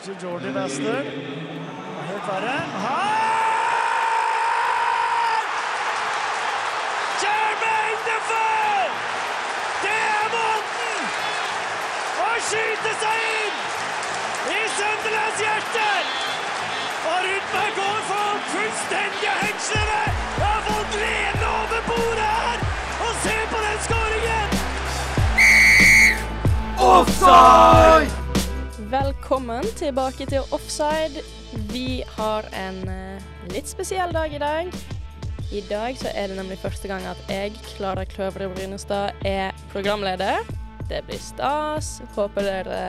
Kanskje Jordy Bastard. Helt verre. Her! Jermaine Defoe! Det er måten å skyte seg inn i Sunderlands hjerter! Og Rudberg går for fullstendige hengslene! Jeg har fått lene over bordet her! Og se på den skåringen! Velkommen tilbake til Offside. Vi har en eh, litt spesiell dag i dag. I dag så er det nemlig første gang at jeg, Klara Kløvre Brynestad, er programleder. Det blir stas. Håper dere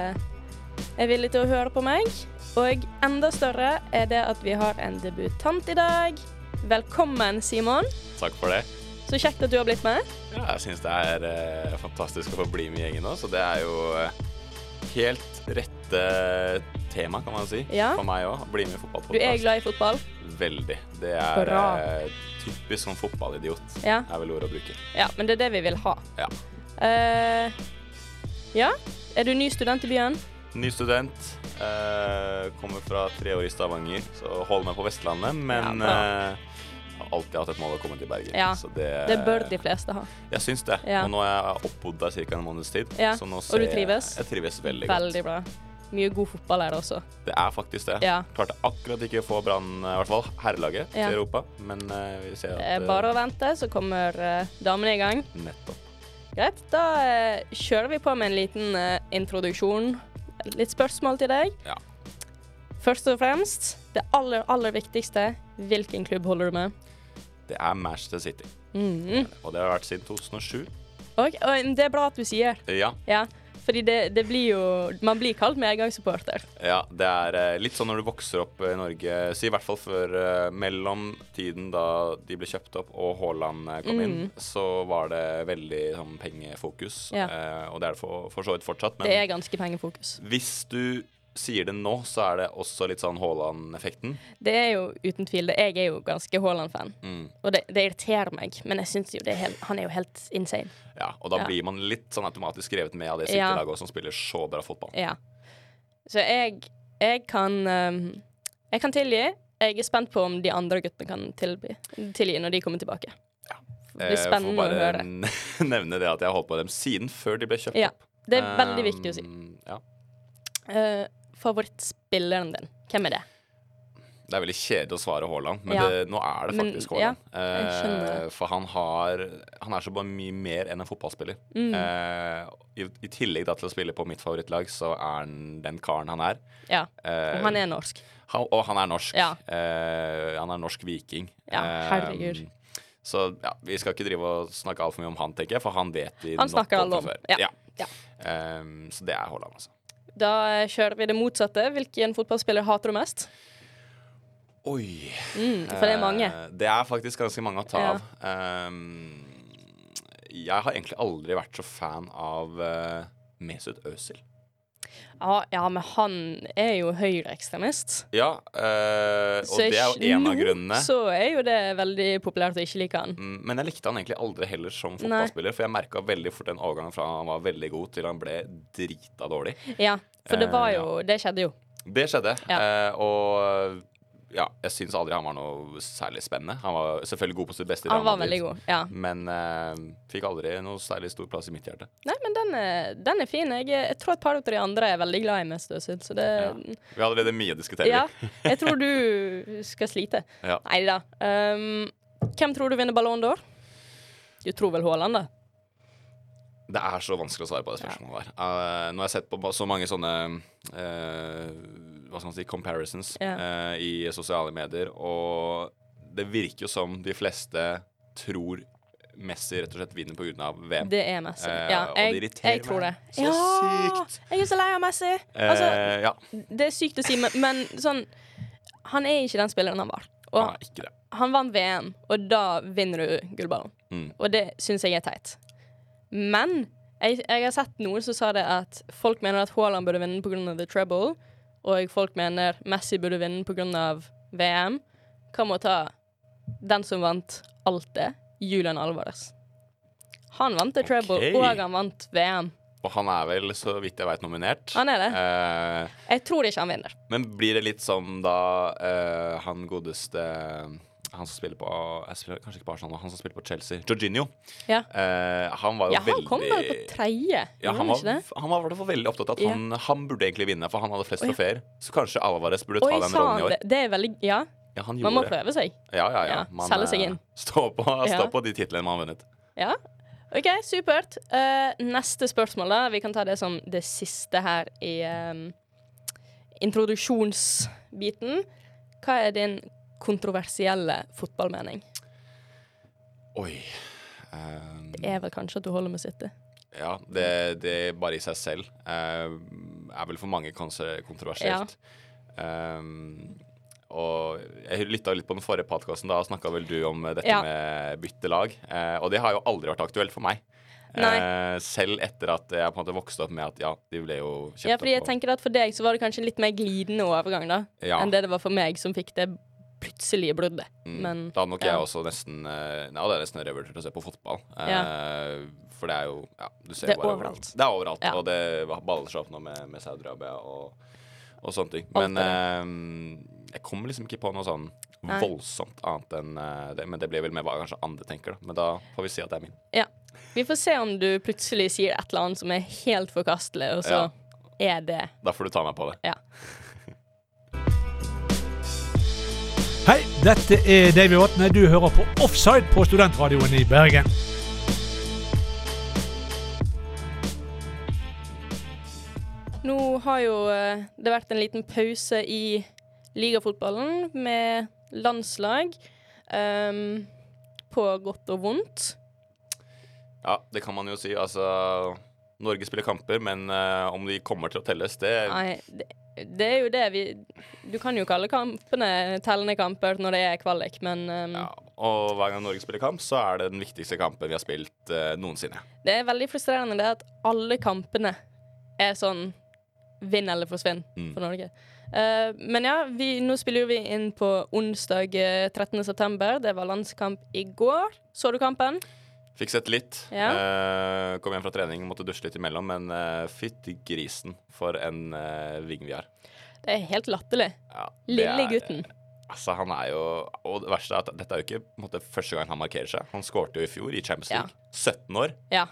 er villige til å høre på meg. Og enda større er det at vi har en debutant i dag. Velkommen, Simon. Takk for det. Så kjekt at du har blitt med. Ja, jeg syns det er eh, fantastisk å få bli med i gjengen nå, så det er jo eh, helt rette tema, kan man si, Ja. for meg òg. Bli med i Du er glad i fotball? Veldig. Det er Bra. eh, typisk sånn fotballidiot, Ja. er vel ordet å bruke. Ja, men det er det vi vil ha. Ja. Uh, ja. Er du ny student i byen? Ny student. Uh, kommer fra tre år i Stavanger, så holder meg på Vestlandet, men Ja, har alltid hatt et mål å komme til Bergen. Ja, så det, Det bør de fleste ha. Jeg syns det. Ja. Og nå er jeg oppbodd der ca. en måneds tid. Ja, og du trives? Jeg trives veldig, godt Veldig bra. Mye god fotball er det også. Det er faktisk det. Ja. Klarte akkurat ikke å få Brann, i hvert fall herrelaget, Ja. til Europa. Men uh, vi ser at uh, bare å vente, så kommer uh, damene i gang. eh, Nettopp. Greit, da eh, kjører vi på med en liten eh, introduksjon. Litt spørsmål til deg. Ja. Først og fremst, det aller, aller viktigste. Hvilken klubb holder du med? Det er Manchester City. Mhm. Og det har vært siden 2007. Og, og det er bra at du sier. Ja. Ja, fordi det, det blir jo Man blir kalt medgangssupporter. ja det er eh, litt sånn når du vokser opp i Norge, så i hvert fall før eh, mellom tiden da de ble kjøpt opp og Haaland kom kom inn, så var det veldig sånn pengefokus. Mm. Ja. Eh, og det er det for, for så vidt fortsatt. Men Det er ganske pengefokus. hvis du sier det nå, så er det også litt sånn Haaland-effekten. Det er jo uten tvil det. Jeg er jo ganske Haaland-fan. Mm. Og det, det irriterer meg, men jeg synes jo det er helt, han er jo helt insane. Ja, og da Ja. blir man litt sånn automatisk skrevet med av det Ja. City-laget som spiller så bra fotball. Ja. Så jeg, jeg kan ehm, Jeg kan tilgi. Jeg er spent på om de andre guttene kan tilby, tilgi når de kommer tilbake. Det blir Eh, får Jeg får bare nevne det at jeg har holdt på dem siden før de ble kjøpt Ja, opp. det er veldig viktig å si. Um, Ja. Eh, favorittspilleren din, hvem er det? Det er veldig kjedelig å svare Haaland, men Ja. det, nå er det faktisk Haaland. Ja, Eh, for han har Han er så bare mye mer enn en fotballspiller. Mm. Eh, i, I tillegg da til å spille på mitt favorittlag, så er han den karen han er. Ja, Eh, og han er norsk. han, og han er norsk. Ja. Eh, han er norsk viking. Ja, Eh, herregud. så ja, vi skal ikke drive og snakke altfor mye om han, tenker jeg, for han vet vi Han nok snakker alle fra om. før. Ja. Ja. Ja. Eh, så det er Haaland, altså. Da kjører vi det motsatte. Hvilken fotballspiller hater du mest? Oi. Mm, for det er mange. Eh, det er faktisk ganske mange å ta Ja. av. Ehm, jeg har egentlig aldri vært så fan av uh, Mesut Özil. Ja, ja, men han er jo høyreekstremist. Ja, øh, og Så det er jo en av grunnene. Så er jo det veldig populært å ikke like han. Mm, Men jeg likte han egentlig aldri heller som Nei. fotballspiller, for jeg merka veldig fort den overgangen fra han var veldig god til han ble drita dårlig. Ja, for det var Eh, jo Det skjedde jo. Det skjedde, Ja. eh, og ja, jeg syns aldri han var noe særlig spennende. Han var selvfølgelig god på sitt beste Han var veldig god. Ja. men uh, fikk aldri noe særlig stor plass i mitt hjerte. Nei, men den er, den er fin. Jeg, jeg tror et par av de andre er veldig glad i meg, så det Ja. Vi har allerede mye å diskutere. Ja. Jeg tror du skal slite. Ja. Nei da. Um, hvem tror du vinner Ballon d'Or? Du tror vel Haaland, da? Det er så vanskelig å svare på det spørsmålet der. Uh, nå har jeg sett på så mange sånne eh, hva skal man si, comparisons Ja. eh, i sosiale medier, og det virker jo som de fleste tror Messi rett og slett vinner pga. VM. Det er Messi. Eh, Ja, jeg, jeg tror det. så ja! sykt. Jeg er så lei av Messi. Altså, Eh, ja, det er sykt å si, men, men sånn Han er ikke den spilleren han var. Han han vant VM, og da vinner du gullballen. Mm. Og det syns jeg er teit. Men jeg, jeg har sett noen som sa det at folk mener at Haaland burde vinne pga. the treble, og folk mener Messi burde vinne pga. VM. Hva med å ta den som vant alt det? Julian Alvarez. Han vant the treble, okay. og han vant VM. Og han er vel, så vidt jeg veit, nominert. Han er det. Eh, Jeg tror ikke han vinner. men blir det litt som da eh, han godeste Han som spiller på spiller, Kanskje ikke på Arsenal, han som spiller på Chelsea. Jorginho. Ja, Eh, han var jo ja han veldig kom vel på tredje, ja, han han var, han i hvert fall veldig opptatt av at Ja. han, han burde egentlig vinne, for han hadde flest Å, ja. Så kanskje Alvarez burde ta Oi, den rollen i han år. det? Det er veldig Ja, Ja, han man må prøve seg. Ja, ja, ja. Man, selge seg eh, inn. Stå på, stå på de titlene man har vunnet. Ja. OK, supert. Uh, neste spørsmål, da. Vi kan ta det som det siste her i um, introduksjonsbiten. Hva er din kontroversielle fotballmening? Oi. um, Det er vel kanskje at du holder med City? Ja, det, det bare i seg selv uh, er vel for mange kontroversielt. kontroversielt. Um, og jeg lytta litt på den forrige podkasten. Da snakka vel du om dette Ja. med byttelag. Uh, og det har jo aldri vært aktuelt for meg. Eh, selv etter at jeg på en måte vokste opp med at ja, de ble jo kjøpt Ja, fordi jeg opp. tenker at for deg så var det kanskje litt mer glidende overgang, da, Ja. enn det det var for meg, som fikk det plutselige bruddet. Mm. Men da hadde nok ja. jeg også nesten eh, Ja, det er nesten revurdert å se på fotball. Eh, For det er jo Ja, du ser Det er bare overalt. Det er overalt. Ja. Og det baller seg opp nå med, med Saudi-Arabia og, og sånne ting. Men eh, jeg kommer liksom ikke på noe sånn Nei. voldsomt annet enn eh, det. Men det blir vel med hva kanskje andre tenker, da. Men da får vi si at det er min. ja. Vi får se om du plutselig sier et eller annet som er helt forkastelig, og så er det Da får du ta meg på det. Ja. Dette er Davy Vatne. Du hører på Offside på Studentradioen i Bergen. Nå har jo eh, det vært en liten pause i ligafotballen med landslag. Um, på godt og vondt. Ja, det kan man jo si. Altså Norge spiller kamper, men uh, om de kommer til å telles, det Nei, det, det er jo det vi Du kan jo kalle kampene tellende kamper når det er kvalik, men um, ja. Og hver gang Norge spiller kamp, så er det den viktigste kampen vi har spilt uh, noensinne. det er veldig frustrerende det at alle kampene er sånn vinn eller forsvinn Mm. for Norge. Uh, men ja, vi, nå spiller jo vi inn på onsdag eh, 13. september. Det var landskamp i går. Så du kampen? Fikk sett litt. Ja. Eh, kom hjem fra trening, måtte dusje litt imellom, men uh, fytti grisen for en uh, ving vi har. Det er helt latterlig. Ja, Lille gutten. Altså, han er jo Og det verste er at dette er jo ikke måte, første gang han markerer seg. Han skårte jo i fjor i Champions Ja. League. 17 år. Ja.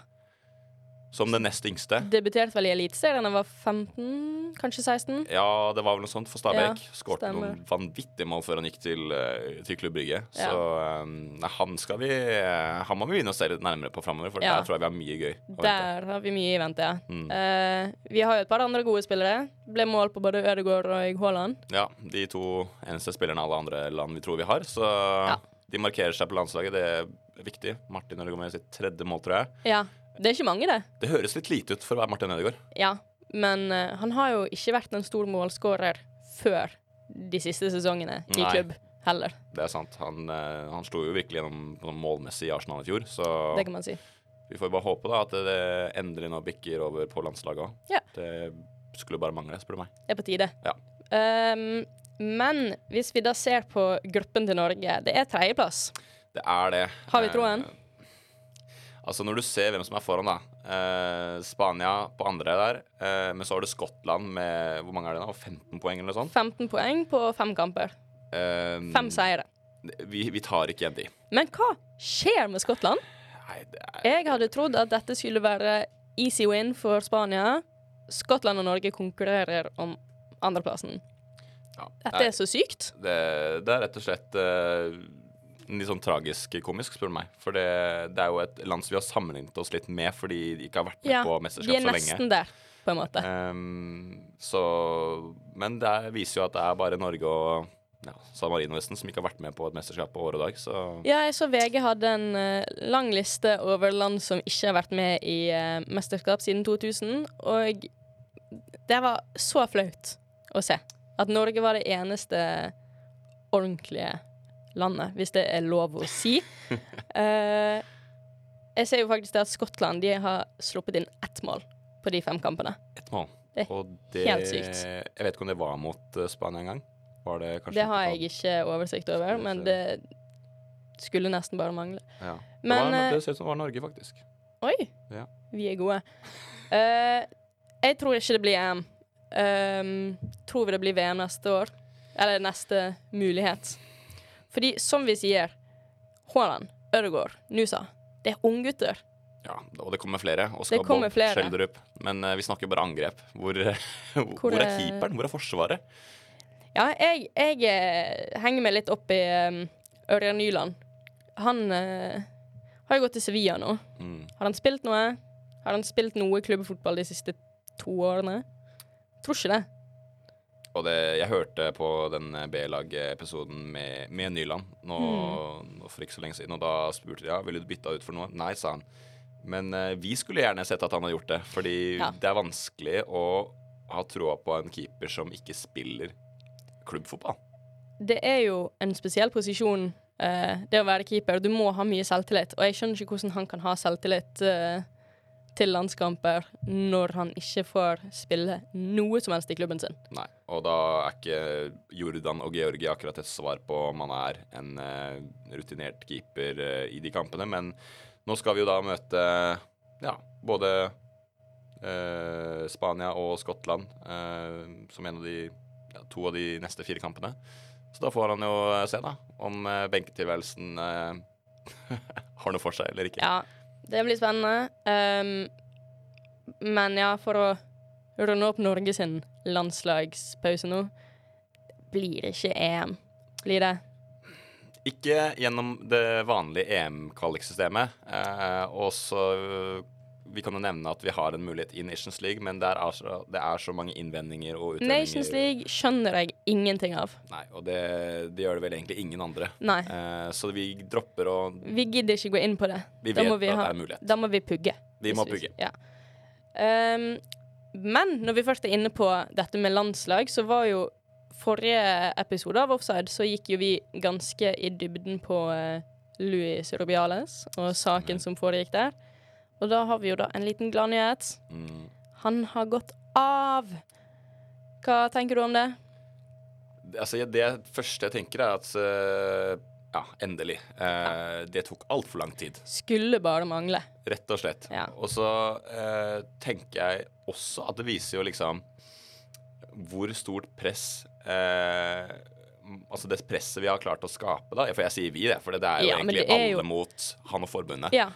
Som den nest yngste. Debuterte vel i Eliteserien da jeg var 15, kanskje 16? Ja, det var vel noe sånt for Stabæk. Ja, Skårte noen vanvittige mål før han gikk til, eh, til Klubb Brygge. Ja. Så eh, nei, han skal vi eh, Han må vi begynne å se litt nærmere på framover, for Ja. der tror jeg vi har mye gøy. Der har vi mye i vente, ja. Mm. Uh, vi har jo et par andre gode spillere. Ble mål på både Ødegaard og Haaland. Ja, de to eneste spillerne alle andre land vi tror vi har. Så de markerer seg på landslaget. Det er viktig. Martin Ødegaard med sitt tredje mål, tror jeg. Ja. Det er ikke mange, det. Det høres litt lite ut for å være Martin Ødegaard. Ja. Men uh, han har jo ikke vært en stor målskårer før de siste sesongene i Nei. klubb heller. Det er sant. Han, uh, han slo jo virkelig gjennom målmessig i Arsenal i fjor, så Det kan man si. vi får bare håpe da at det endelig nå bikker over på landslaget òg. Ja. Det skulle bare mangle, spør du meg. Det er på tide. Ja. Um, men hvis vi da ser på gruppen til Norge, det er tredjeplass. Det er det. Har vi troen? Altså, når du ser hvem som er foran, da. Eh, Spania på andre der, eh, men så har du Skottland med Hvor mange er det nå? 15 poeng eller noe sånt? 15 poeng på fem kamper. Eh, Fem seire. Vi, vi tar ikke igjen de. Men hva skjer med Skottland? Nei, det er Jeg hadde trodd at dette skulle være easy win for Spania. Skottland og Norge konkurrerer om andreplassen. ja, Dette er så sykt. det, det er rett og slett eh, litt sånn tragisk komisk, spør du meg. For det, det er jo et land som vi har sammenlignet oss litt med fordi de ikke har vært med Ja, på mesterskap er så lenge. nesten der, på en måte. Um, så Men det er- viser jo at det er bare Norge og ja, San Marino nesten som ikke har vært med på et mesterskap på år og dag, så Ja, jeg så VG hadde en uh, lang liste over land som ikke har vært med i uh, mesterskap siden 2000, og det var så flaut å se. At Norge var det eneste ordentlige landet, hvis det er lov å si. Uh, jeg ser jo faktisk det at Skottland de har sluppet inn ett mål på de fem kampene. ett mål. Det er Og det helt sykt. Jeg vet ikke om det var mot eh, Spania engang. Var det kanskje Det har jeg ikke oversikt over, men det skulle nesten bare mangle. Ja. Men, det, var, eh, det ser ut som det var Norge, faktisk. Oi, Ja. vi er gode. Uh, jeg tror ikke det blir EM. Um, tror vi det blir VM neste år? Eller neste mulighet. Fordi som vi sier, Haaland, Ødegaard, Nusa, det er unggutter. Ja, og det kommer flere. Det Bob. Schjelderup. Men uh, vi snakker bare angrep. Hvor, hvor, Hvor er er- keeperen? Hvor er forsvaret? Ja, jeg, jeg eh, henger meg litt opp i um, Ørjan Nyland. Han uh, har jo gått til Sevilla nå. Mm. Har han spilt noe? Har han spilt noe klubbfotball de siste to årene? Tror ikke det. Og det, jeg hørte på den B-lag-episoden med, med Nyland nå, Mm. nå for ikke så lenge siden, og da spurte de ja, ville du bytta ut for noe. Nei, sa han. Men uh, vi skulle gjerne sett at han hadde gjort det, fordi Ja. det er vanskelig å ha troa på en keeper som ikke spiller klubbfotball. Det er jo en spesiell posisjon, uh, det å være keeper. Du må ha mye selvtillit, og jeg skjønner ikke hvordan han kan ha selvtillit eh, til landskamper når han ikke får spille noe som helst i klubben sin. Nei. Og da er ikke Jordan og Georgi akkurat et svar på om han er en uh, rutinert keeper uh, i de kampene, men nå skal vi jo da møte ja, både eh, Spania og Skottland som en av de ja, to av de neste fire kampene. Så da får han jo se, da, om benketilværelsen har noe for seg eller ikke. Ja, det blir spennende. Um, men ja, for å runde opp Norge sin landslagspause nå, blir ikke EM. Blir det? Ikke gjennom det vanlige EM-kvaliksystemet. Uh, og så Vi kan jo nevne at vi har en mulighet i Nations League, men er så, det er så mange innvendinger og utredninger. Nations League skjønner jeg ingenting av. Nei, og det, det gjør det vel egentlig ingen andre. Nei. Eh, så vi dropper å Vi gidder ikke gå inn på det. Vi Da vet vi at ha- det er mulighet. Da må vi pugge. Vi må pugge. Ja. Um, men når vi først er inne på dette med landslag, så var jo forrige episode av Offside så gikk jo vi ganske i dybden på uh, Louis Rubiales og saken som foregikk der. Og da har vi jo da en liten gladnyhet. Mm. Han har gått av. Hva tenker du om det? Altså, det første jeg tenker, er at uh, Ja, endelig. Eh, Det tok altfor lang tid. Skulle bare mangle. Rett og slett. Ja. Og så uh, tenker jeg også at det viser jo liksom hvor stort press Altså det presset vi har klart å skape, da. For jeg sier vi, det. For det er jo Ja, egentlig er alle jo- mot han og forbundet. Ja,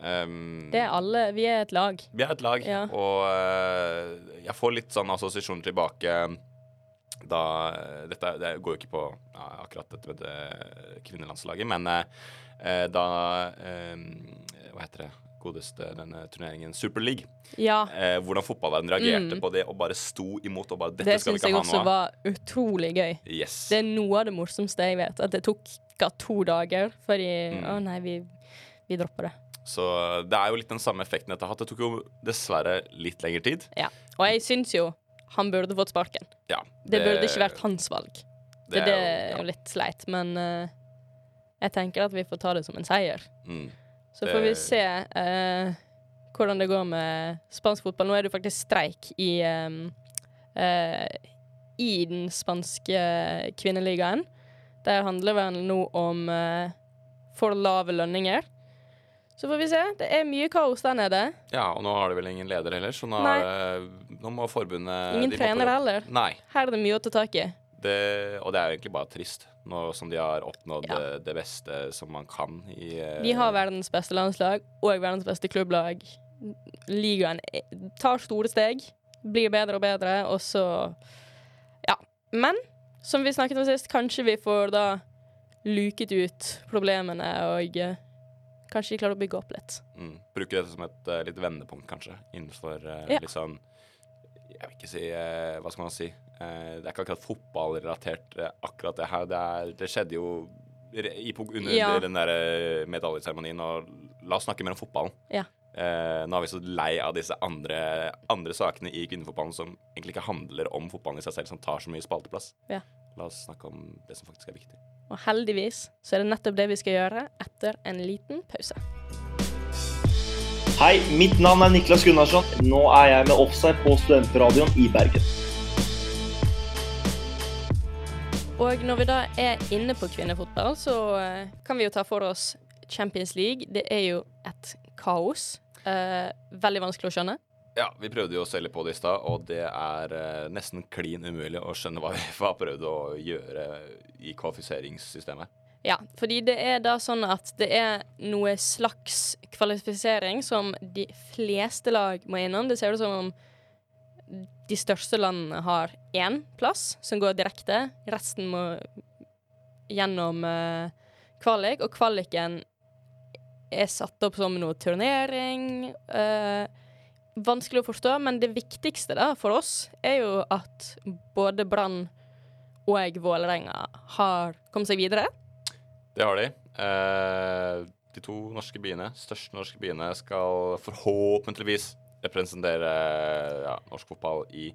Um, det er alle. Vi er et lag. vi er et lag, Ja. og uh, jeg får litt sånn assosiasjon tilbake da Dette det går jo ikke på ja, akkurat dette med det kvinnelandslaget, men uh, da um, Hva heter det? Godeste denne turneringen Super League. Ja. Eh, hvordan fotballverdenen reagerte Mm. på det og bare sto imot og bare Dette Det skal vi syns jeg også var utrolig gøy. Yes. Det er noe av det morsomste jeg vet. At det tok ga to dager før de Mm. Å nei, vi, vi dropper det. Så det er jo litt den samme effekten dette har hatt. Det tok jo dessverre litt lengre tid. Ja. Og jeg syns jo han burde fått sparken. Ja, Det, burde ikke vært hans valg. Det, det er ja. jo litt sleit, men uh, jeg tenker at vi får ta det som en seier. Mm. Så får vi se uh, hvordan det går med spansk fotball. Nå er det jo faktisk streik i um, uh, i den spanske kvinneligaen. Der handler det vel nå om eh, for lave lønninger. Så får vi se. Det er mye kaos der nede. Ja, og nå har de vel ingen leder heller, så nå, er det, nå må forbundet Ingen trener heller. Nei. Her er det mye å ta tak i. Det, og det er jo egentlig bare trist, nå som de har oppnådd Ja. det, det beste som man kan i De Vi har verdens beste landslag og verdens beste klubblag. Ligaen tar store steg, blir bedre og bedre, og så Ja. Men som vi snakket om sist, kanskje vi får da luket ut problemene og eh, kanskje de klarer å bygge opp litt. mm, Bruke dette som et uh, litt vendepunkt, kanskje, innenfor uh, Ja. litt sånn Jeg vil ikke si uh, Hva skal man si? Det er ikke akkurat fotballrelatert, akkurat det her. Det, er, det skjedde jo i, under Ja. den der medaljeseremonien, og la oss snakke mer om fotballen. Ja. Uh, nå er vi så lei av disse andre, andre sakene i kvinnefotballen som egentlig ikke handler om fotballen i seg selv, som tar så mye spalteplass. Ja. La oss snakke om det som faktisk er viktig. Og heldigvis så er det nettopp det vi skal gjøre etter en liten pause. Hei, mitt navn er Niklas Gunnarsson. Nå er jeg med Offside på Studentradioen i Bergen. Og når vi da er inne på kvinnefotball, så eh, kan vi jo ta for oss Champions League. Det er jo et kaos. Eh, veldig vanskelig å skjønne. Ja, vi prøvde jo å selge på det i stad, og det er eh, nesten klin umulig å skjønne hva vi har prøvd å gjøre i kvalifiseringssystemet. Ja, fordi det er da sånn at det er noe slags kvalifisering som de fleste lag må innom. Det ser ut som om de største landene har én plass som går direkte. Resten må gjennom uh, kvalik, og kvaliken er satt opp som noe turnering. eh, vanskelig å forstå, men det viktigste da for oss er jo at både Brann og Vålerenga har kommet seg videre. Det har de. Eh, de to norske byene, største norske byene, skal forhåpentligvis representere ja, norsk fotball i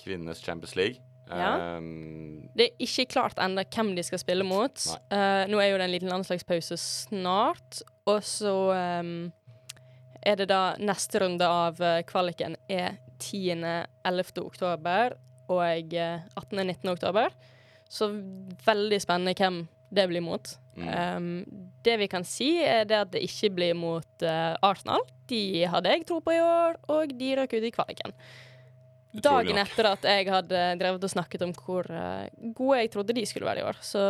kvinnenes Champions League. Ja. Um, Det er ikke klart ennå hvem de skal spille mot. Eh, nå er jo det en liten landslagspause snart, og så ehm, er det da neste runde av eh, kvaliken er 10.-11. oktober og eh, 18.-19. oktober. Så veldig spennende hvem det blir mot. Mm. Um, det vi kan si, er det at det ikke blir mot uh, Arsenal. De hadde jeg tro på i år, og de røk ut i kvaliken. Dagen etter at jeg hadde drevet og snakket om hvor uh, gode jeg trodde de skulle være i år. Så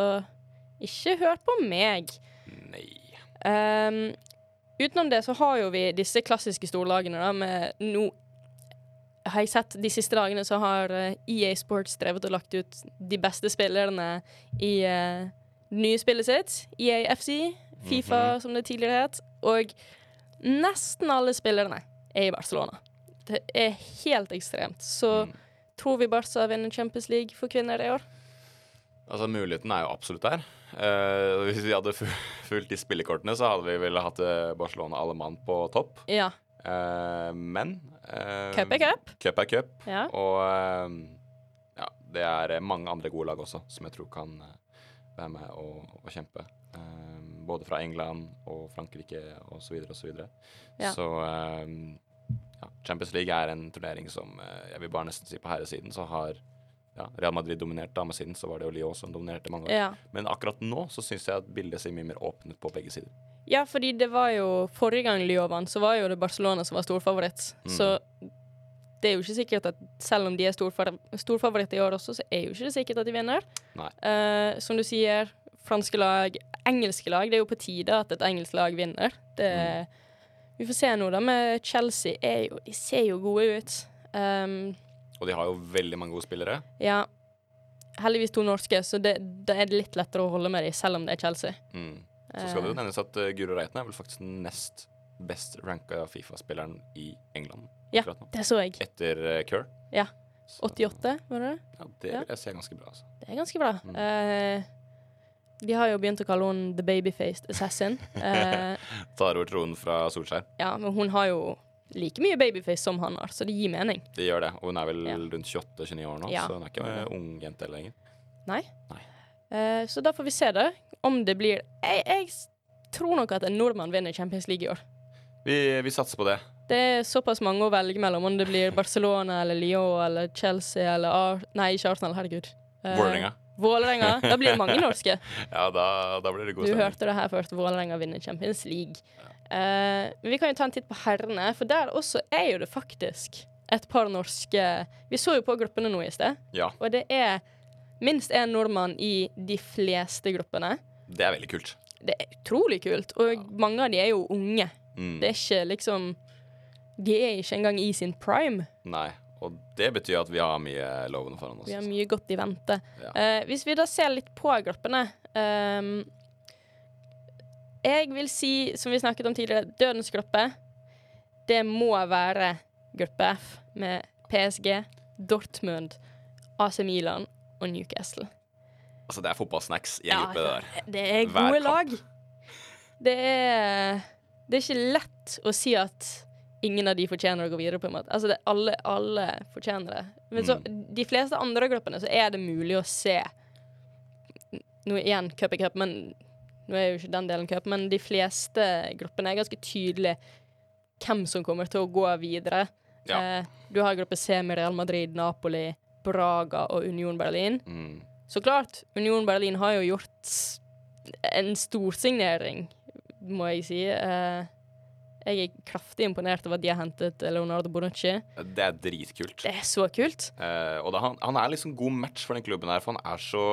ikke hør på meg. nei. Ehm, utenom det så har jo vi disse klassiske storlagene da, med nå har jeg sett De siste dagene så har eh, EA Sports drevet og lagt ut de beste spillerne i uh, det nye spillet sitt. EA FC, Fifa som det tidligere het. Og nesten alle spillerne er i Barcelona. Det er helt ekstremt. Så Mm. tror vi Barca vinner Champions League for kvinner i år. Altså, muligheten er jo absolutt der. Eh, hvis vi hadde fulgt de spillekortene, så hadde vi vel hatt eh, Barcelona Alemann på topp. Ja. Uh, men uh, Cup er cup. Cup er cup. Ja. Og ja, det er mange andre gode lag også som jeg tror kan være med og, og kjempe. Både fra England og Frankrike osv. Så, videre, og så, videre. Ja. så ja, Champions League er en turnering som jeg vil bare nesten si på herresiden så har ja, Real Madrid dominerte, men siden så var det jo Lyon som dominerte mange år. ja. Men akkurat nå så syns jeg at bildet ser mye mer åpnet på begge sider. Ja, fordi det var jo Forrige gang Lyon vant, så var jo det Barcelona som var storfavoritt. Mm. Så det er jo ikke sikkert at selv om de er storfa- storfavoritt i år også, så er jo ikke det sikkert at de vinner. Eh, som du sier, franske lag, engelske lag. Det er jo på tide at et engelsk lag vinner. Det, Vi får se nå, da. Med Chelsea er jo De ser jo gode ut. Um, Og de har jo veldig mange gode spillere. ja. Heldigvis to norske, så det, da er det litt lettere å holde med dem, selv om det er Chelsea. Mm. Så skal det jo Eh. nevnes at uh, Guro Reiten er vel faktisk den nest best ranka Fifa-spilleren i England Ja. Det så jeg. Etter uh, Kerr. Ja. 88, var det det? Ja, det vil jeg si er ganske bra, altså. Det er ganske bra. Mm. Uh, de har jo begynt å kalle henne The Babyfaced Assassin. Eh, Tar over tronen fra Solskjær. ja, men hun har jo like mye babyface som han har, så det gir mening. Det gjør det. Og hun er vel Ja. rundt 28-29 år nå, Ja. så hun er ikke en ung jente lenger. Nei. Nei. Eh, så da får vi se det, om det blir jeg, jeg tror nok at en nordmann vinner Champions League i år. Vi, vi satser på det. Det er såpass mange å velge mellom, om det blir Barcelona eller Lyon eller Chelsea eller Ar Nei, ikke Arsenal, herregud. Eh, Vålerenga. Vålerenga. Da blir det mange norske. Ja, da, da blir det god Du hørte det her først. Vålerenga vinner Champions League. Uh, men vi kan jo ta en titt på herrene, for der også er jo det faktisk et par norske Vi så jo på gruppene nå i sted, Ja, og det er minst én nordmann i de fleste gruppene. det er veldig kult. Det er utrolig kult, og mange av de er jo unge. Mm. Det er ikke liksom De er ikke engang i sin prime. Nei. Og det betyr at vi har mye lovende foran oss. Vi har altså. mye godt i vente. Ja. Eh, hvis vi da ser litt på gruppene ehm, Jeg vil si, som vi snakket om tidligere, dødens gruppe. Det må være gruppe F med PSG, Dortmund, AC Milan og Newcastle. Altså, det er fotballsnacks i en gruppe, det der. det er gode lag. Det er Det er ikke lett å si at ingen av de fortjener å gå videre, på en måte. Altså, det, alle, alle fortjener det. Men så, Mm. de fleste andre gruppene så er det mulig å se Nå igjen cup i cup, men nå er jo ikke den delen cup, men de fleste gruppene er ganske tydelig hvem som kommer til å gå videre. Ja. Eh, du har gruppe C med Real Madrid, Napoli, Braga og Union Berlin. Mm. Så klart, Union Berlin har jo gjort en storsignering, må jeg si. Eh, Jeg er kraftig imponert over at de har hentet Leonardo Bonucci. Det er dritkult. Det er så kult. Eh, og det, han, han er liksom god match for den klubben her, for han er så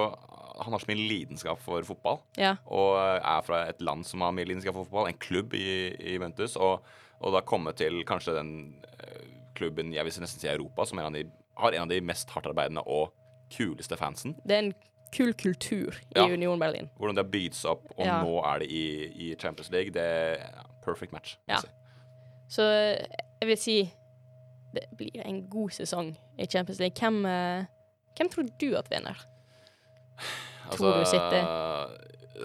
Han har så mye lidenskap for fotball. Ja. Og er fra et land som har mye lidenskap for fotball, en klubb i, i Juventus. Og, og da komme til kanskje den eh, klubben jeg vil nesten si Europa, som er en de, har en av de mest hardtarbeidende og kuleste fansen. Det er en kul kultur i Ja. Union Berlin. Hvordan det har bygd seg opp, og Ja. nå er det i, i Champions League. Det perfect match. Ja. Så eh, jeg vil si det blir en god sesong i Champions League. Hvem, eh, hvem tror du at vinner? Tror du City?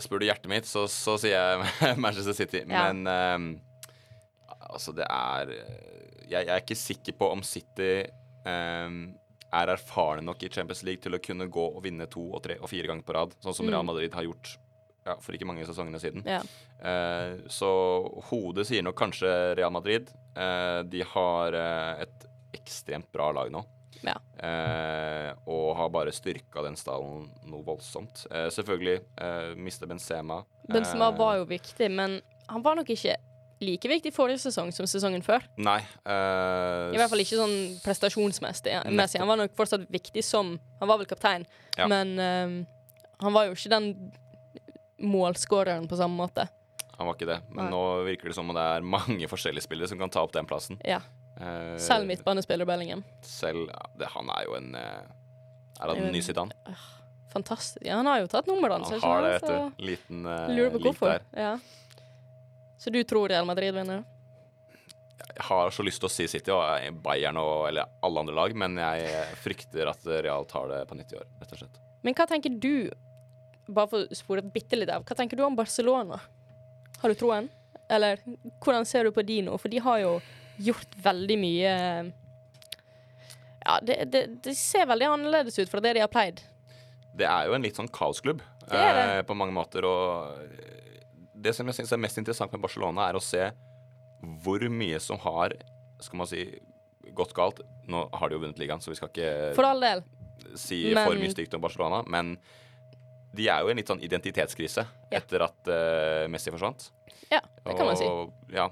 Spør du hjertet mitt, så, så sier jeg Manchester City. Ja. Men um, altså, det er jeg, jeg er ikke sikker på om City um, er erfarne nok i Champions League til å kunne gå og vinne to og tre og fire ganger på rad, sånn som Mm. Real Madrid har gjort ja, for ikke mange sesongene siden. Ja. Eh, så hodet sier nok kanskje Real Madrid. Eh, de har eh, et ekstremt bra lag nå. Ja. Eh, og har bare styrka den stallen noe voldsomt. Eh, selvfølgelig eh, mister Benzema. Benzema Eh, var jo viktig, men han var nok ikke like viktig forrige sesong som sesongen før. Nei. eh, I hvert fall ikke sånn prestasjonsmessig. Han var nok fortsatt viktig som Han var vel kaptein, Ja. men eh, han var jo ikke den målskåreren på samme måte. Han var ikke det. Men Nei. nå virker det som om det er mange forskjellige spillere som kan ta opp den plassen. Ja. Uh, Selv midtbanespiller Bellingham. Selv det, Han er jo en eh, Er han Jo, en ny Zidane? Fantastisk. Ja, han har jo tatt nummerdans. han. Han har det, vet du. Liten uh, Lurer på hvorfor. Ja. Så du tror Real Madrid vinner? Jeg har så lyst til å si City og Bayern og eller alle andre lag, men jeg frykter at Real tar det på nytt i år, rett og slett. Men hva tenker du, bare for å spore bitte litt av, hva tenker du om Barcelona? Har du troen? Eller hvordan ser du på de nå? For de har jo gjort veldig mye Ja, det, det, det ser veldig annerledes ut fra det de har pleid. Det er jo en litt sånn kaosklubb Det eh, på mange måter, og eh, det som jeg syns er mest interessant med Barcelona, er å se hvor mye som har, skal man si, gått galt. Nå har de jo vunnet ligaen, så vi skal ikke For all del. si Men- for mye stygt om Barcelona, men de er jo i en litt sånn identitetskrise Ja. etter at uh, Messi forsvant. Ja, det kan man si. Ja,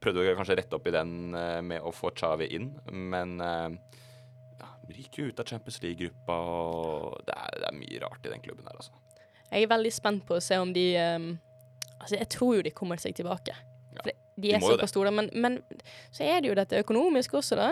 prøvde jo kanskje rette opp i den uh, med å få Xavi inn, men uh, ja, ryker jo ut av Champions League-gruppa, og det er, det er mye rart i den klubben der, altså. Jeg er veldig spent på å se om de um, Altså, jeg tror jo de kommer seg tilbake. Ja, For de er såpass store. Men, men så er det jo dette økonomiske også, da.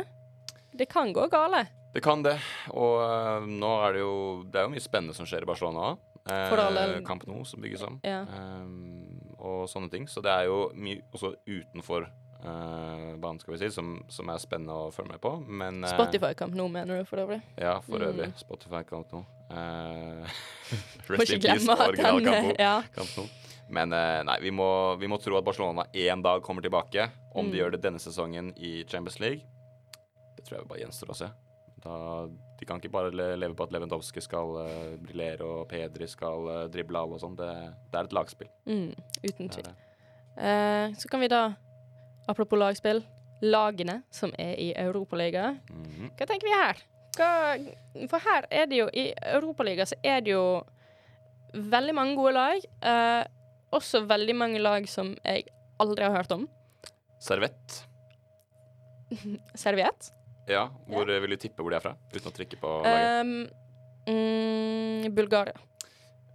Det kan gå gale. Det kan det, og uh, nå er det jo Det er jo mye spennende som skjer i Barcelona òg. Del. Camp Nou som bygges om, Ja. eh, og sånne ting. Så det er jo mye også utenfor eh, banen, skal vi si, som, som er spennende å følge med på. Men eh, Spotify Camp Nou, mener du, for øvrig? Ja, for Mm. øvrig. Spotify Camp Nou. Uh, Må ikke glemme at den Ja. Camp Nou. Men eh, nei, vi må, vi må tro at Barcelona en dag kommer tilbake. Om de Mm. gjør det denne sesongen i Champions League, det tror jeg bare gjenstår å se. Da, de kan ikke bare leve på at Lewandowski skal uh, briljere og Pedri skal uh, drible alle og sånn. Det, det er et lagspill. Mm, uten tvil. Eh, så kan vi da, apropos lagspill, lagene som er i Europaligaen. Mhm. Hva tenker vi her? Hva, for her er det jo I Europaligaen så er det jo veldig mange gode lag. Uh, også veldig mange lag som jeg aldri har hørt om. Servett. Serviett. Ja, hvor eh, vil du tippe hvor de er fra? Uten å trykke på laget. Um, mm, Bulgaria.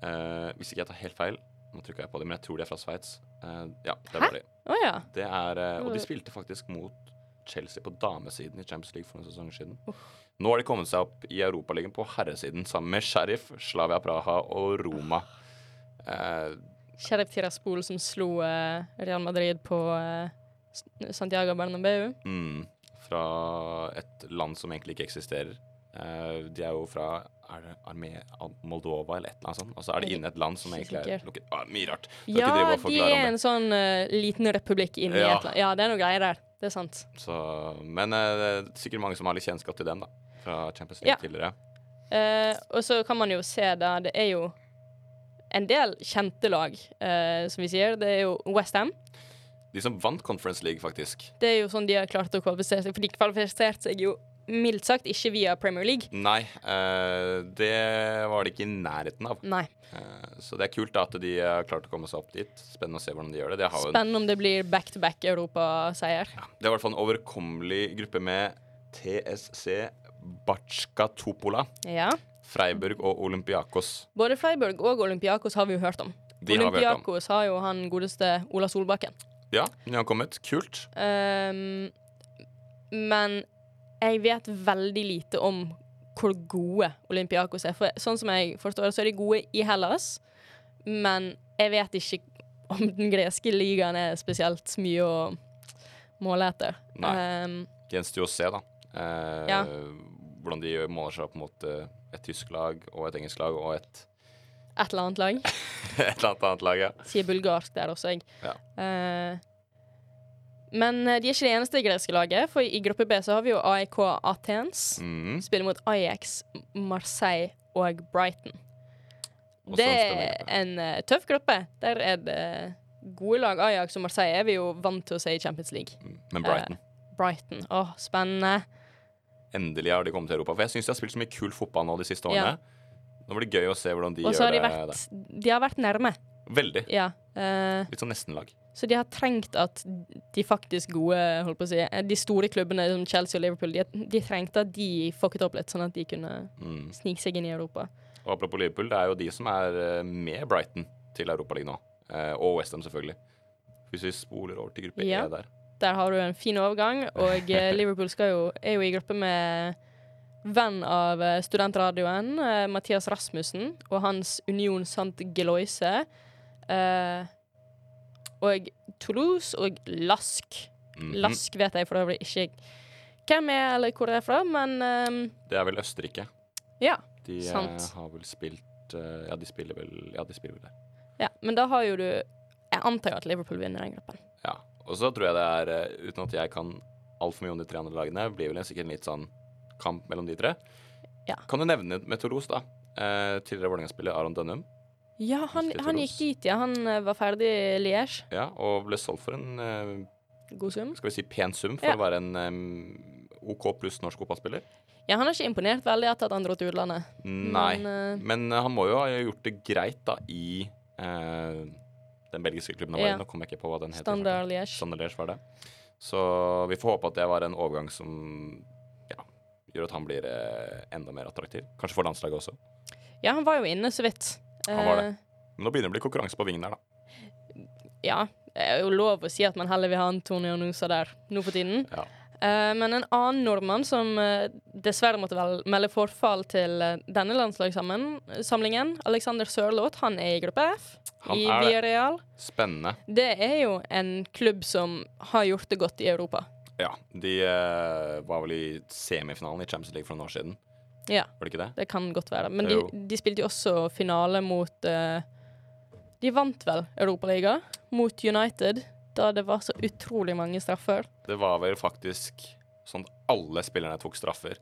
Uh, hvis ikke jeg tar helt feil, nå trykker jeg på det, men jeg tror de er fra Sveits. Uh, ja, det Hæ? var de. Oh, ja. Det er, uh, og de spilte faktisk mot Chelsea på damesiden i Champions League for noen sesonger siden. Nå har de kommet seg opp i Europaligaen på herresiden sammen med Sheriff, Slavia Praha og Roma. Uh, Sheriff Tiraspol som slo eh, Real Madrid på eh, Santiago Bernabeu. mm, fra et land som egentlig ikke eksisterer. Uh, de er jo fra er det Arme Moldova eller et eller annet sånt. Og så er de inne i et land som egentlig er lukket. Ah, mye rart. Skal Ja, de er en sånn uh, liten republikk inni Ja. et land. Ja, det er noe greier der. Det er sant. Så, men uh, det er sikkert mange som har litt kjennskap til dem, da. Fra Champions League Ja. tidligere. Og så kan man jo se da, det er jo en del kjente lag, som vi sier. Det er jo Westham. De som vant Conference League, faktisk. Det er jo sånn de har klart å kvalifisere seg, for de kvalifiserte seg jo mildt sagt ikke via Premier League. Nei, eh, det var det ikke i nærheten av. Nei. Uh, så det er kult da at de har klart å komme seg opp dit. Spennende å se hvordan de gjør det. det har jo en, Spennende om det blir back-to-back europaseier. det er i hvert fall en overkommelig gruppe med TSC Batsjka Topola, Ja. Freiburg og Olympiakos. Både Freiburg og Olympiakos har vi jo hørt om. De har. Olympiakos har jo han godeste Ola Solbakken. Ja, de har kommet. Kult. Um, men jeg vet veldig lite om hvor gode Olympiakos er. For sånn som jeg forstår det, så er de gode i Hellas, men jeg vet ikke om den greske ligaen er spesielt mye å måle etter. Nei. Um, Gjenstår jo å se, da. Eh, Ja. Hvordan de måler seg opp mot eh, et tysk lag og et engelsk lag og et, et eller annet lag. et eller annet lag. Ja. Sier bulgarsk der også, jeg. Ja. Uh, men eh, de er ikke det eneste greske laget, for i gruppe B så har vi jo AIK Athens. Mm. Spiller mot Ajax, Marseille og Brighton. Og Det er en uh, tøff gruppe. Der er det gode lag. Ajax og Marseille er vi jo vant til å se i Champions League. Mm. Men Brighton. Brighton. Åh, spennende. Endelig har de kommet til Europa. For jeg syns de har spilt så mye kul fotball nå de siste årene. Ja. Nå blir det gøy å se hvordan de Og så har gjør de det vært De har vært nærme. Veldig. Ja. eh, Litt sånn nesten-lag. så de har trengt at de faktisk gode holdt på å si, eh, De store klubbene som Chelsea og Liverpool, de, de trengte at de fucket opp litt, sånn at de kunne Mm. snike seg inn i Europa. Og apropos Liverpool, det er jo de som er eh, med Brighton til Europaligaen nå. Eh, og Westham, selvfølgelig. Hvis vi spoler over til gruppe Ja. E der. Der har du en fin overgang, og eh, Liverpool skal jo, er jo i gruppe med venn av eh, studentradioen, eh, Mathias Rasmussen, og hans Union Sant Geloise. Uh, og Toulouse og Lask. Mhm. Lask vet jeg for øvrig ikke hvem er, eller hvor det er fra, men um, Det er vel Østerrike. ja. De eh, Sant. har vel spilt uh, Ja, de spiller vel Ja, de spiller vel der. ja. Men da har jo du Jeg antar jo at Liverpool vinner den gruppen. Ja. Og så tror jeg det er, eh, uten at jeg kan altfor mye om de tre andre lagene, blir vel sikkert litt sånn kamp mellom de tre. Ja. Kan du nevne Toulouse, da? Eh, tidligere Vålerenga-spiller Aron Dønnum. Ja, han, han gikk dit, ja. Han eh, var ferdig i Liège. Ja, og ble solgt for en eh, God sum. skal vi si pen sum for Ja. å være en eh, OK pluss norsk fotballspiller. Ja, han har ikke imponert veldig etter at han dro til utlandet. Nei. Men, uh, Men eh, han må jo ha gjort det greit da i eh, den belgiske klubben Ja. Nå kom jeg ikke på hva den heter. Standard Liège. Standard Liège var det. Så vi får håpe at det var en overgang som gjør at han blir eh, enda mer attraktiv. Kanskje for landslaget også. Ja, han var jo inne så vidt. Han var det. Eh, Men nå begynner det å bli konkurranse på vingen der, da. ja, det er jo lov å si at man heller vil ha Antonio Nusa der nå for tiden. Ja. Eh, men en annen nordmann som dessverre måtte vel melde forfall til denne landslagssamlingen, Alexander Sørloth, han er i gruppe F Han i. Villarreal. Spennende. Det er jo en klubb som har gjort det godt i Europa. Ja. De uh, var vel i semifinalen i Champions League for noen år siden. Ja, Var det ikke det? det kan godt være. Men de, de spilte jo også finale mot uh, De vant vel Europaliga mot United, da det var så utrolig mange straffer. Det var vel faktisk sånn at alle spillerne tok straffer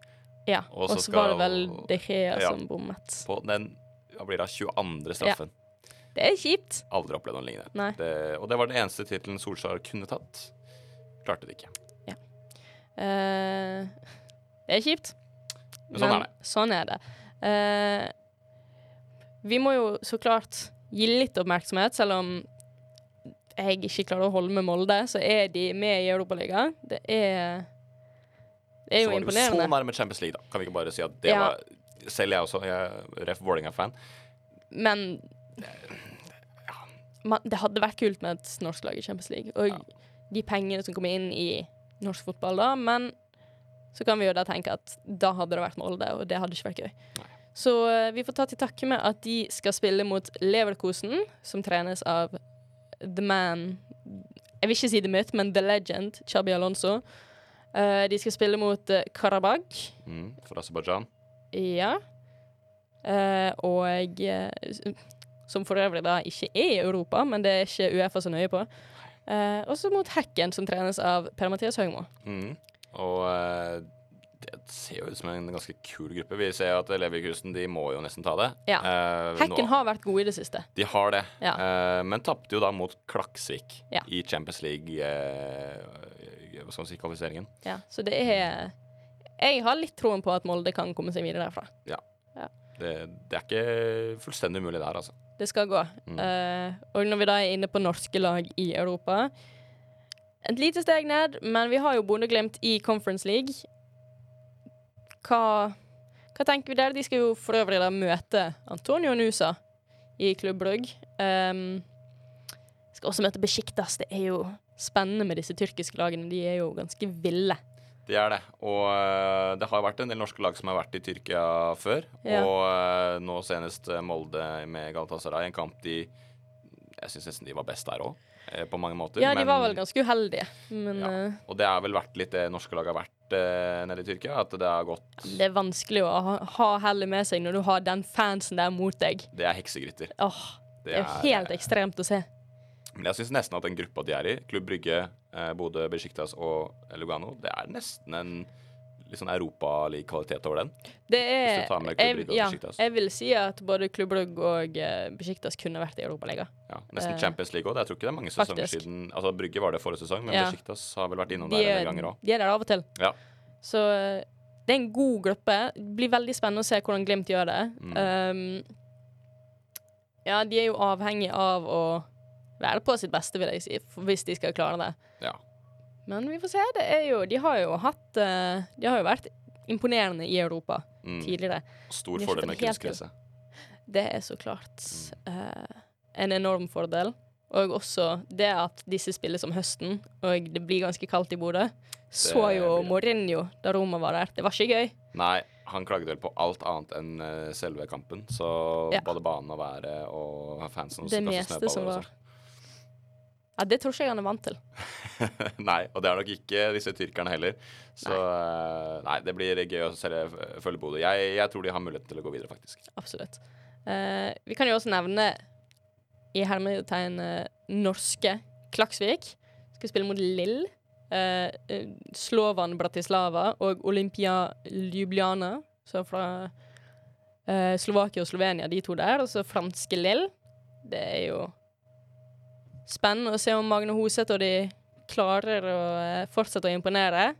Ja, Og så var det vel De Gea Ja. som bommet. på den hva blir det, 22. straffen. Det er kjipt. Aldri opplevd noe lignende. Det, og det var den eneste tittelen Solskjær kunne tatt. Klarte det ikke. Eh, det er kjipt. Men sånn er det. Sånn er det. Eh, vi må jo så klart gi litt oppmerksomhet, selv om jeg ikke klarer å holde med Molde, så er de med i Europaligaen. Det er Det er Så var jo så imponerende. nærme Champions League, da. Kan vi ikke bare si at det Ja. var Selv jeg også. Jeg er ref. Vålerenga-fan. Men man, det hadde vært kult med et norsk lag i Champions League. Og Ja. de pengene som kommer inn i norsk fotball da, men så kan vi jo da tenke at da hadde det vært Molde, og det hadde ikke vært gøy. Så eh, vi får ta til takke med at de skal spille mot Leverkosen, som trenes av the man Jeg vil ikke si the mitt, men the legend, Chabi Alonso. Uh, de skal spille mot uh, Karabakh. Mm, for Aserbajdsjan. Ja. Uh, og uh, Som for øvrig da ikke er i Europa, men det er ikke Uefa så nøye på. Eh, også mot Hekken, som trenes av Per-Mathias Høgmo. Mm. Og eh, det ser jo ut som en ganske kul gruppe. Vi ser jo at Leverkusen de må jo nesten ta det. Ja. Eh, Hekken nå- har vært gode i det siste. De har det, Ja. eh, men tapte jo da mot Klaksvik Ja. i Champions League eh, hva skal man si, kvalifiseringen. Ja, så det er jeg har litt troen på at Molde kan komme seg videre derfra. Det, det er ikke fullstendig umulig der, altså. Det skal gå. Mm. Uh, og når vi da er inne på norske lag i Europa Et lite steg ned, men vi har jo Bodø-Glimt i Conference League. Hva, hva tenker vi der? De skal jo for øvrig da møte Antonio Nusa i Klubb Brugge. Um, skal også møte Besjiktas. Det er jo spennende med disse tyrkiske lagene. De er jo ganske ville. Det er det. Og øh, det har vært en del norske lag som har vært i Tyrkia før. Ja. Og øh, nå senest øh, Molde med Galatasaray, en kamp de Jeg syns nesten de var best der òg, på mange måter. Ja, de men- var vel ganske uheldige, men Ja. eh, Og det har vel vært litt det norske laget har vært nede i Tyrkia. At det har gått det er vanskelig å ha, ha hellet med seg når du har den fansen der mot deg. Det er heksegryter. Åh, det er er helt ekstremt å se. Men jeg syns nesten at den gruppa de er i, Klubb Brygge, eh, Bodø, Besjiktas og Lugano, det er nesten en litt sånn europaliga-kvalitet over den. Det er jeg, ja, jeg vil si at både Klubblugg og eh, Besjiktas kunne vært i Europaligaen. Ja, nesten Eh, Champions League òg. Jeg tror ikke det er mange sesonger faktisk. siden Altså Brygge var det forrige sesong, men Ja. Besjiktas har vel vært innom De, der en er- del ganger òg. de er der av og til. Ja. Så eh, det er en god gruppe. Det blir veldig spennende å se hvordan Glimt gjør det. Mm. Um, ja, de er jo avhengig av å være på sitt beste, vil jeg si, hvis de skal klare det. Ja. Men vi får se. Det er jo De har jo hatt eh, De har jo vært imponerende i Europa Mm. tidligere. Stor de fordel med kunstgresset. Det er så klart eh, en enorm fordel. Og også det at disse spilles om høsten, og det blir ganske kaldt i Bodø. Så jo. Mourinho da Roma var der. Det var ikke gøy. Nei, han klagde vel på alt annet enn eh, selve kampen. Så Ja. både banen og været og fansen Det meste som var. Ja, Det tror ikke jeg han er vant til. nei, og det er nok ikke disse tyrkerne heller. Så nei, nei, det blir gøy å følge Bodø. Jeg, jeg tror de har muligheten til å gå videre, faktisk. Absolutt. Eh, vi kan jo også nevne i hermetegn eh, norske Klaksvik. Skal spille mot Lill. Eh, eh, Slovan Bratislava og Olympia Ljubljana. Så fra eh, Slovakia og Slovenia, de to der. Og så franske Lill. Det er jo spennende å se om Magne Hoseth og de klarer å eh, fortsette å imponere.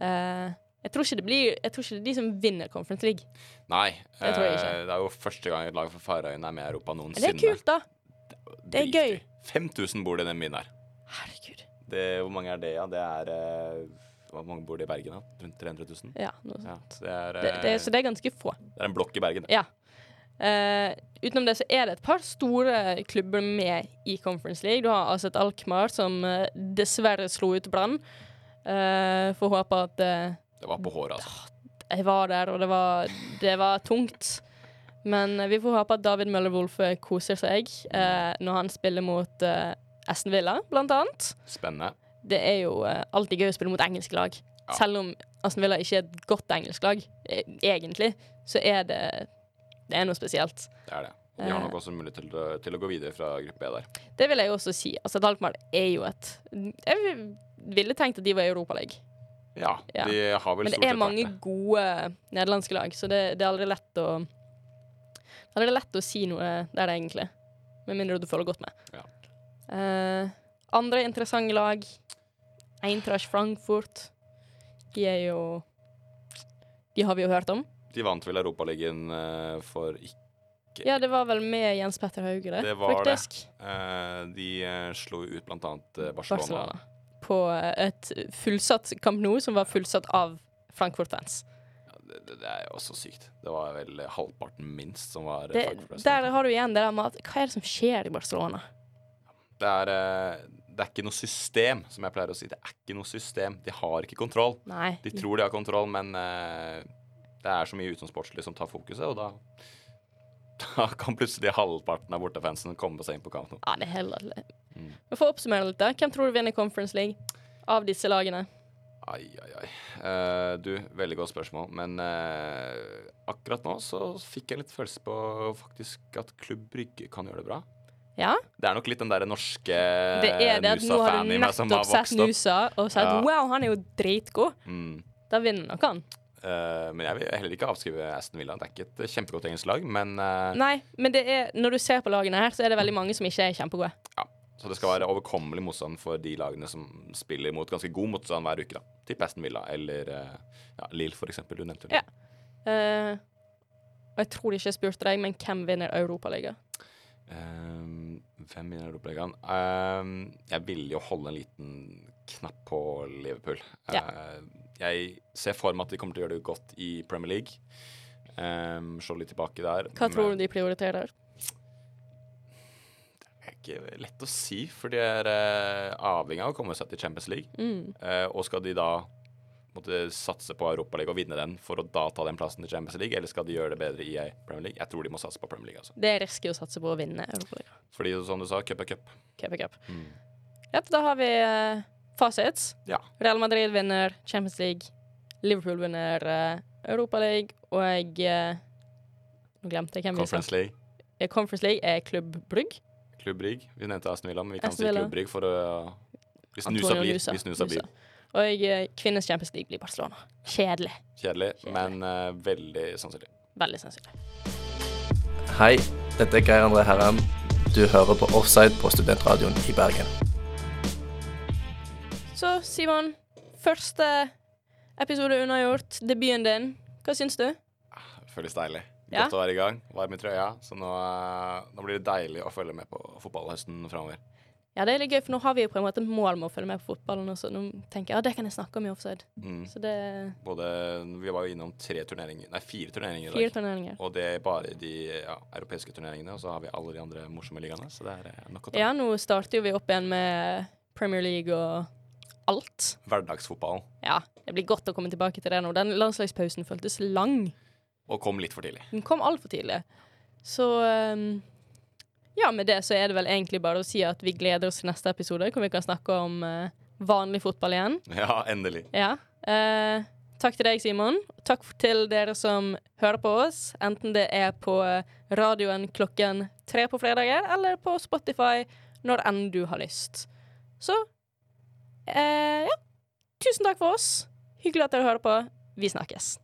Eh, jeg tror ikke det blir Jeg tror ikke det er de som vinner Conference League. Nei, Det tror jeg ikke. eh, det er jo første gang et lag fra Farøyene er med i Europa noensinne. det er kult, da. det er gøy. 5000 bor det i den byen der. Herregud. Det, hvor mange er det, ja? Det er Hvor mange bor det i Bergen, da? Rundt 300 000? Ja, noe sånt. Ja, så det er, Det, så det er ganske få. det er en blokk i Bergen. Ja. Eh, utenom det så er det et par store klubber med i Conference League. Du har Aset Alkmaar, som uh, dessverre slo ut Brann. Uh, Får håpe at Det var på håret, altså. jeg var der, og det var, det var tungt. Men vi får håpe at David Møller Wolff koser seg eh, når han spiller mot uh, Aston Villa, blant annet. Spennende. Det er jo alltid gøy å spille mot engelske lag. Ja. Selv om Aston Villa ikke er et godt engelsk lag, eh, egentlig, så er det Det er noe spesielt. Det er det. De har Eh. nok også mulighet til, til å gå videre fra gruppe B der. Det vil jeg også si. Altså, Dalkmaar er jo et Jeg ville tenkt at de var i Europaligaen. Ja, Ja. de har vel Men det er mange det. gode nederlandske lag, så det, det er aldri lett å Det er aldri lett å si noe der, egentlig. Med mindre du følger godt med. Ja. Uh, andre interessante lag Eintracht Frankfurt. De er jo De har vi jo hørt om. De vant vel Europaligaen uh, for ikke Ja, det var vel med Jens Petter Hauge, det, Det var det. faktisk. Eh, De eh, slo ut blant annet Barcelona. Barcelona. På et fullsatt Camp Nou som var fullsatt av Frankfurt-fans. Ja, det, det, det er jo også sykt. Det var vel halvparten minst som var Det-. Der har du igjen det der med at Hva er det som skjer i Barcelona? Det er, det er ikke noe system, som jeg pleier å si. Det er ikke noe system. De har ikke kontroll. Nei. De tror de har kontroll, men det er så mye utenomsportslig som tar fokuset, og da da kan plutselig halvparten av bortefansen komme seg inn på kampen. Ja, det er latterlig. Mm. Men For å oppsummere litt, da. Hvem tror du vinner Conference League av disse lagene? Ai, ai, ai. Uh, du, veldig godt spørsmål. Men uh, akkurat nå så fikk jeg litt følelse på faktisk at Klubb Brygge kan gjøre det bra. Ja, Det er nok litt den derre norske Nusa-fan i meg som har vokst opp. Nå har du nettopp sett. Nusa og sett Ja. wow, han er jo dritgod. Mm. Da vinner nok han. Eh, men jeg vil heller ikke avskrive Aston Villa. Det er ikke et kjempegodt engelsk lag, men eh, Nei, men det er, når du ser på lagene her, så er det veldig mange som ikke er kjempegode. Ja. Så det skal være overkommelig motstand for de lagene som spiller mot ganske god motstand hver uke. da. Typ Aston Villa eller eh, ja, Lill, for eksempel. Du nevnte det. Ja. Uh, og jeg tror ikke jeg spurte deg, men hvem vinner Europaligaen? Ehm, hvem vinner Europaligaen? Ehm, jeg ville jo holde en liten knapp på Liverpool. Ja. Jeg ser for meg at de kommer til å gjøre det godt i Premier League. Um, se litt tilbake der. Hva tror du de prioriterer? der? Det er ikke lett å si, for de er uh, avhengig av å komme seg til Champions League. Mm. Uh, og skal de da måtte satse på Europaligaen og vinne den for å da ta den plassen til Champions League, eller skal de gjøre det bedre i Premier League? Jeg tror de må satse på Premier League, altså. Det er risky å satse på å vinne Europaligaen. Fordi som du sa, cup er cup. Cup er cup. Mm. Ja, da har vi uh, fasits. Ja. Real Madrid vinner Champions League. Liverpool vinner uh, League Og jeg uh, Nå glemte jeg hvem vi sa. Conference League, Eh, Conference League er Klubb Brygg. Klubb Brygg. Vi nevnte Aston Villa, men vi kan si. Klubb Brygg for å Hvis Nusa blir. Hvis Nusa blir. Og uh, kvinnens Champions League blir Barcelona. Kjedelig. Kjedelig, Kjedelig. men uh, veldig sannsynlig. Veldig sannsynlig. Hei, dette er Geir André Herrem. Du hører på Offside på Studentradioen i Bergen. Så Simon, første episode unnagjort. Debuten din. Hva syns du? Føles deilig. Ja. Godt å være i gang. Varm i trøya. Så nå, eh, nå blir det deilig å følge med på fotballhøsten framover. Ja, det er litt gøy, for nå har vi jo på en måte mål med å følge med på fotballen. Og så nå tenker jeg ja, det kan jeg snakke om i offside. Mm. Så det Både, vi var jo innom tre turneringer, nei, fire turneringer i fire turneringer. Og det er bare de ja, europeiske turneringene, og så har vi alle de andre morsomme ligaene. Så det er eh, nok å ta. Ja, nå starter jo vi opp igjen med Premier League og alt. Hverdagsfotballen. Ja, det blir godt å komme tilbake til det nå. Den landslagspausen føltes lang. Og kom litt for tidlig. Den kom altfor tidlig. Så um, ja, med det så er det vel egentlig bare å si at vi gleder oss til neste episode, hvor vi kan snakke om eh, vanlig fotball igjen. Ja, endelig. Ja. Eh, takk til deg, Simon. Takk til dere som hører på oss, enten det er på radioen klokken tre på fredager, eller på Spotify når enn du har lyst. Så eh, ja. Tusen takk for oss. Hyggelig at dere hører på. Vi snakkes.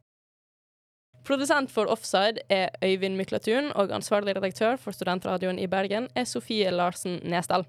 Produsent for Offside er Øyvind Myklaturen, og ansvarlig redaktør for Studentradioen i Bergen er Sofie Larsen Nesdal.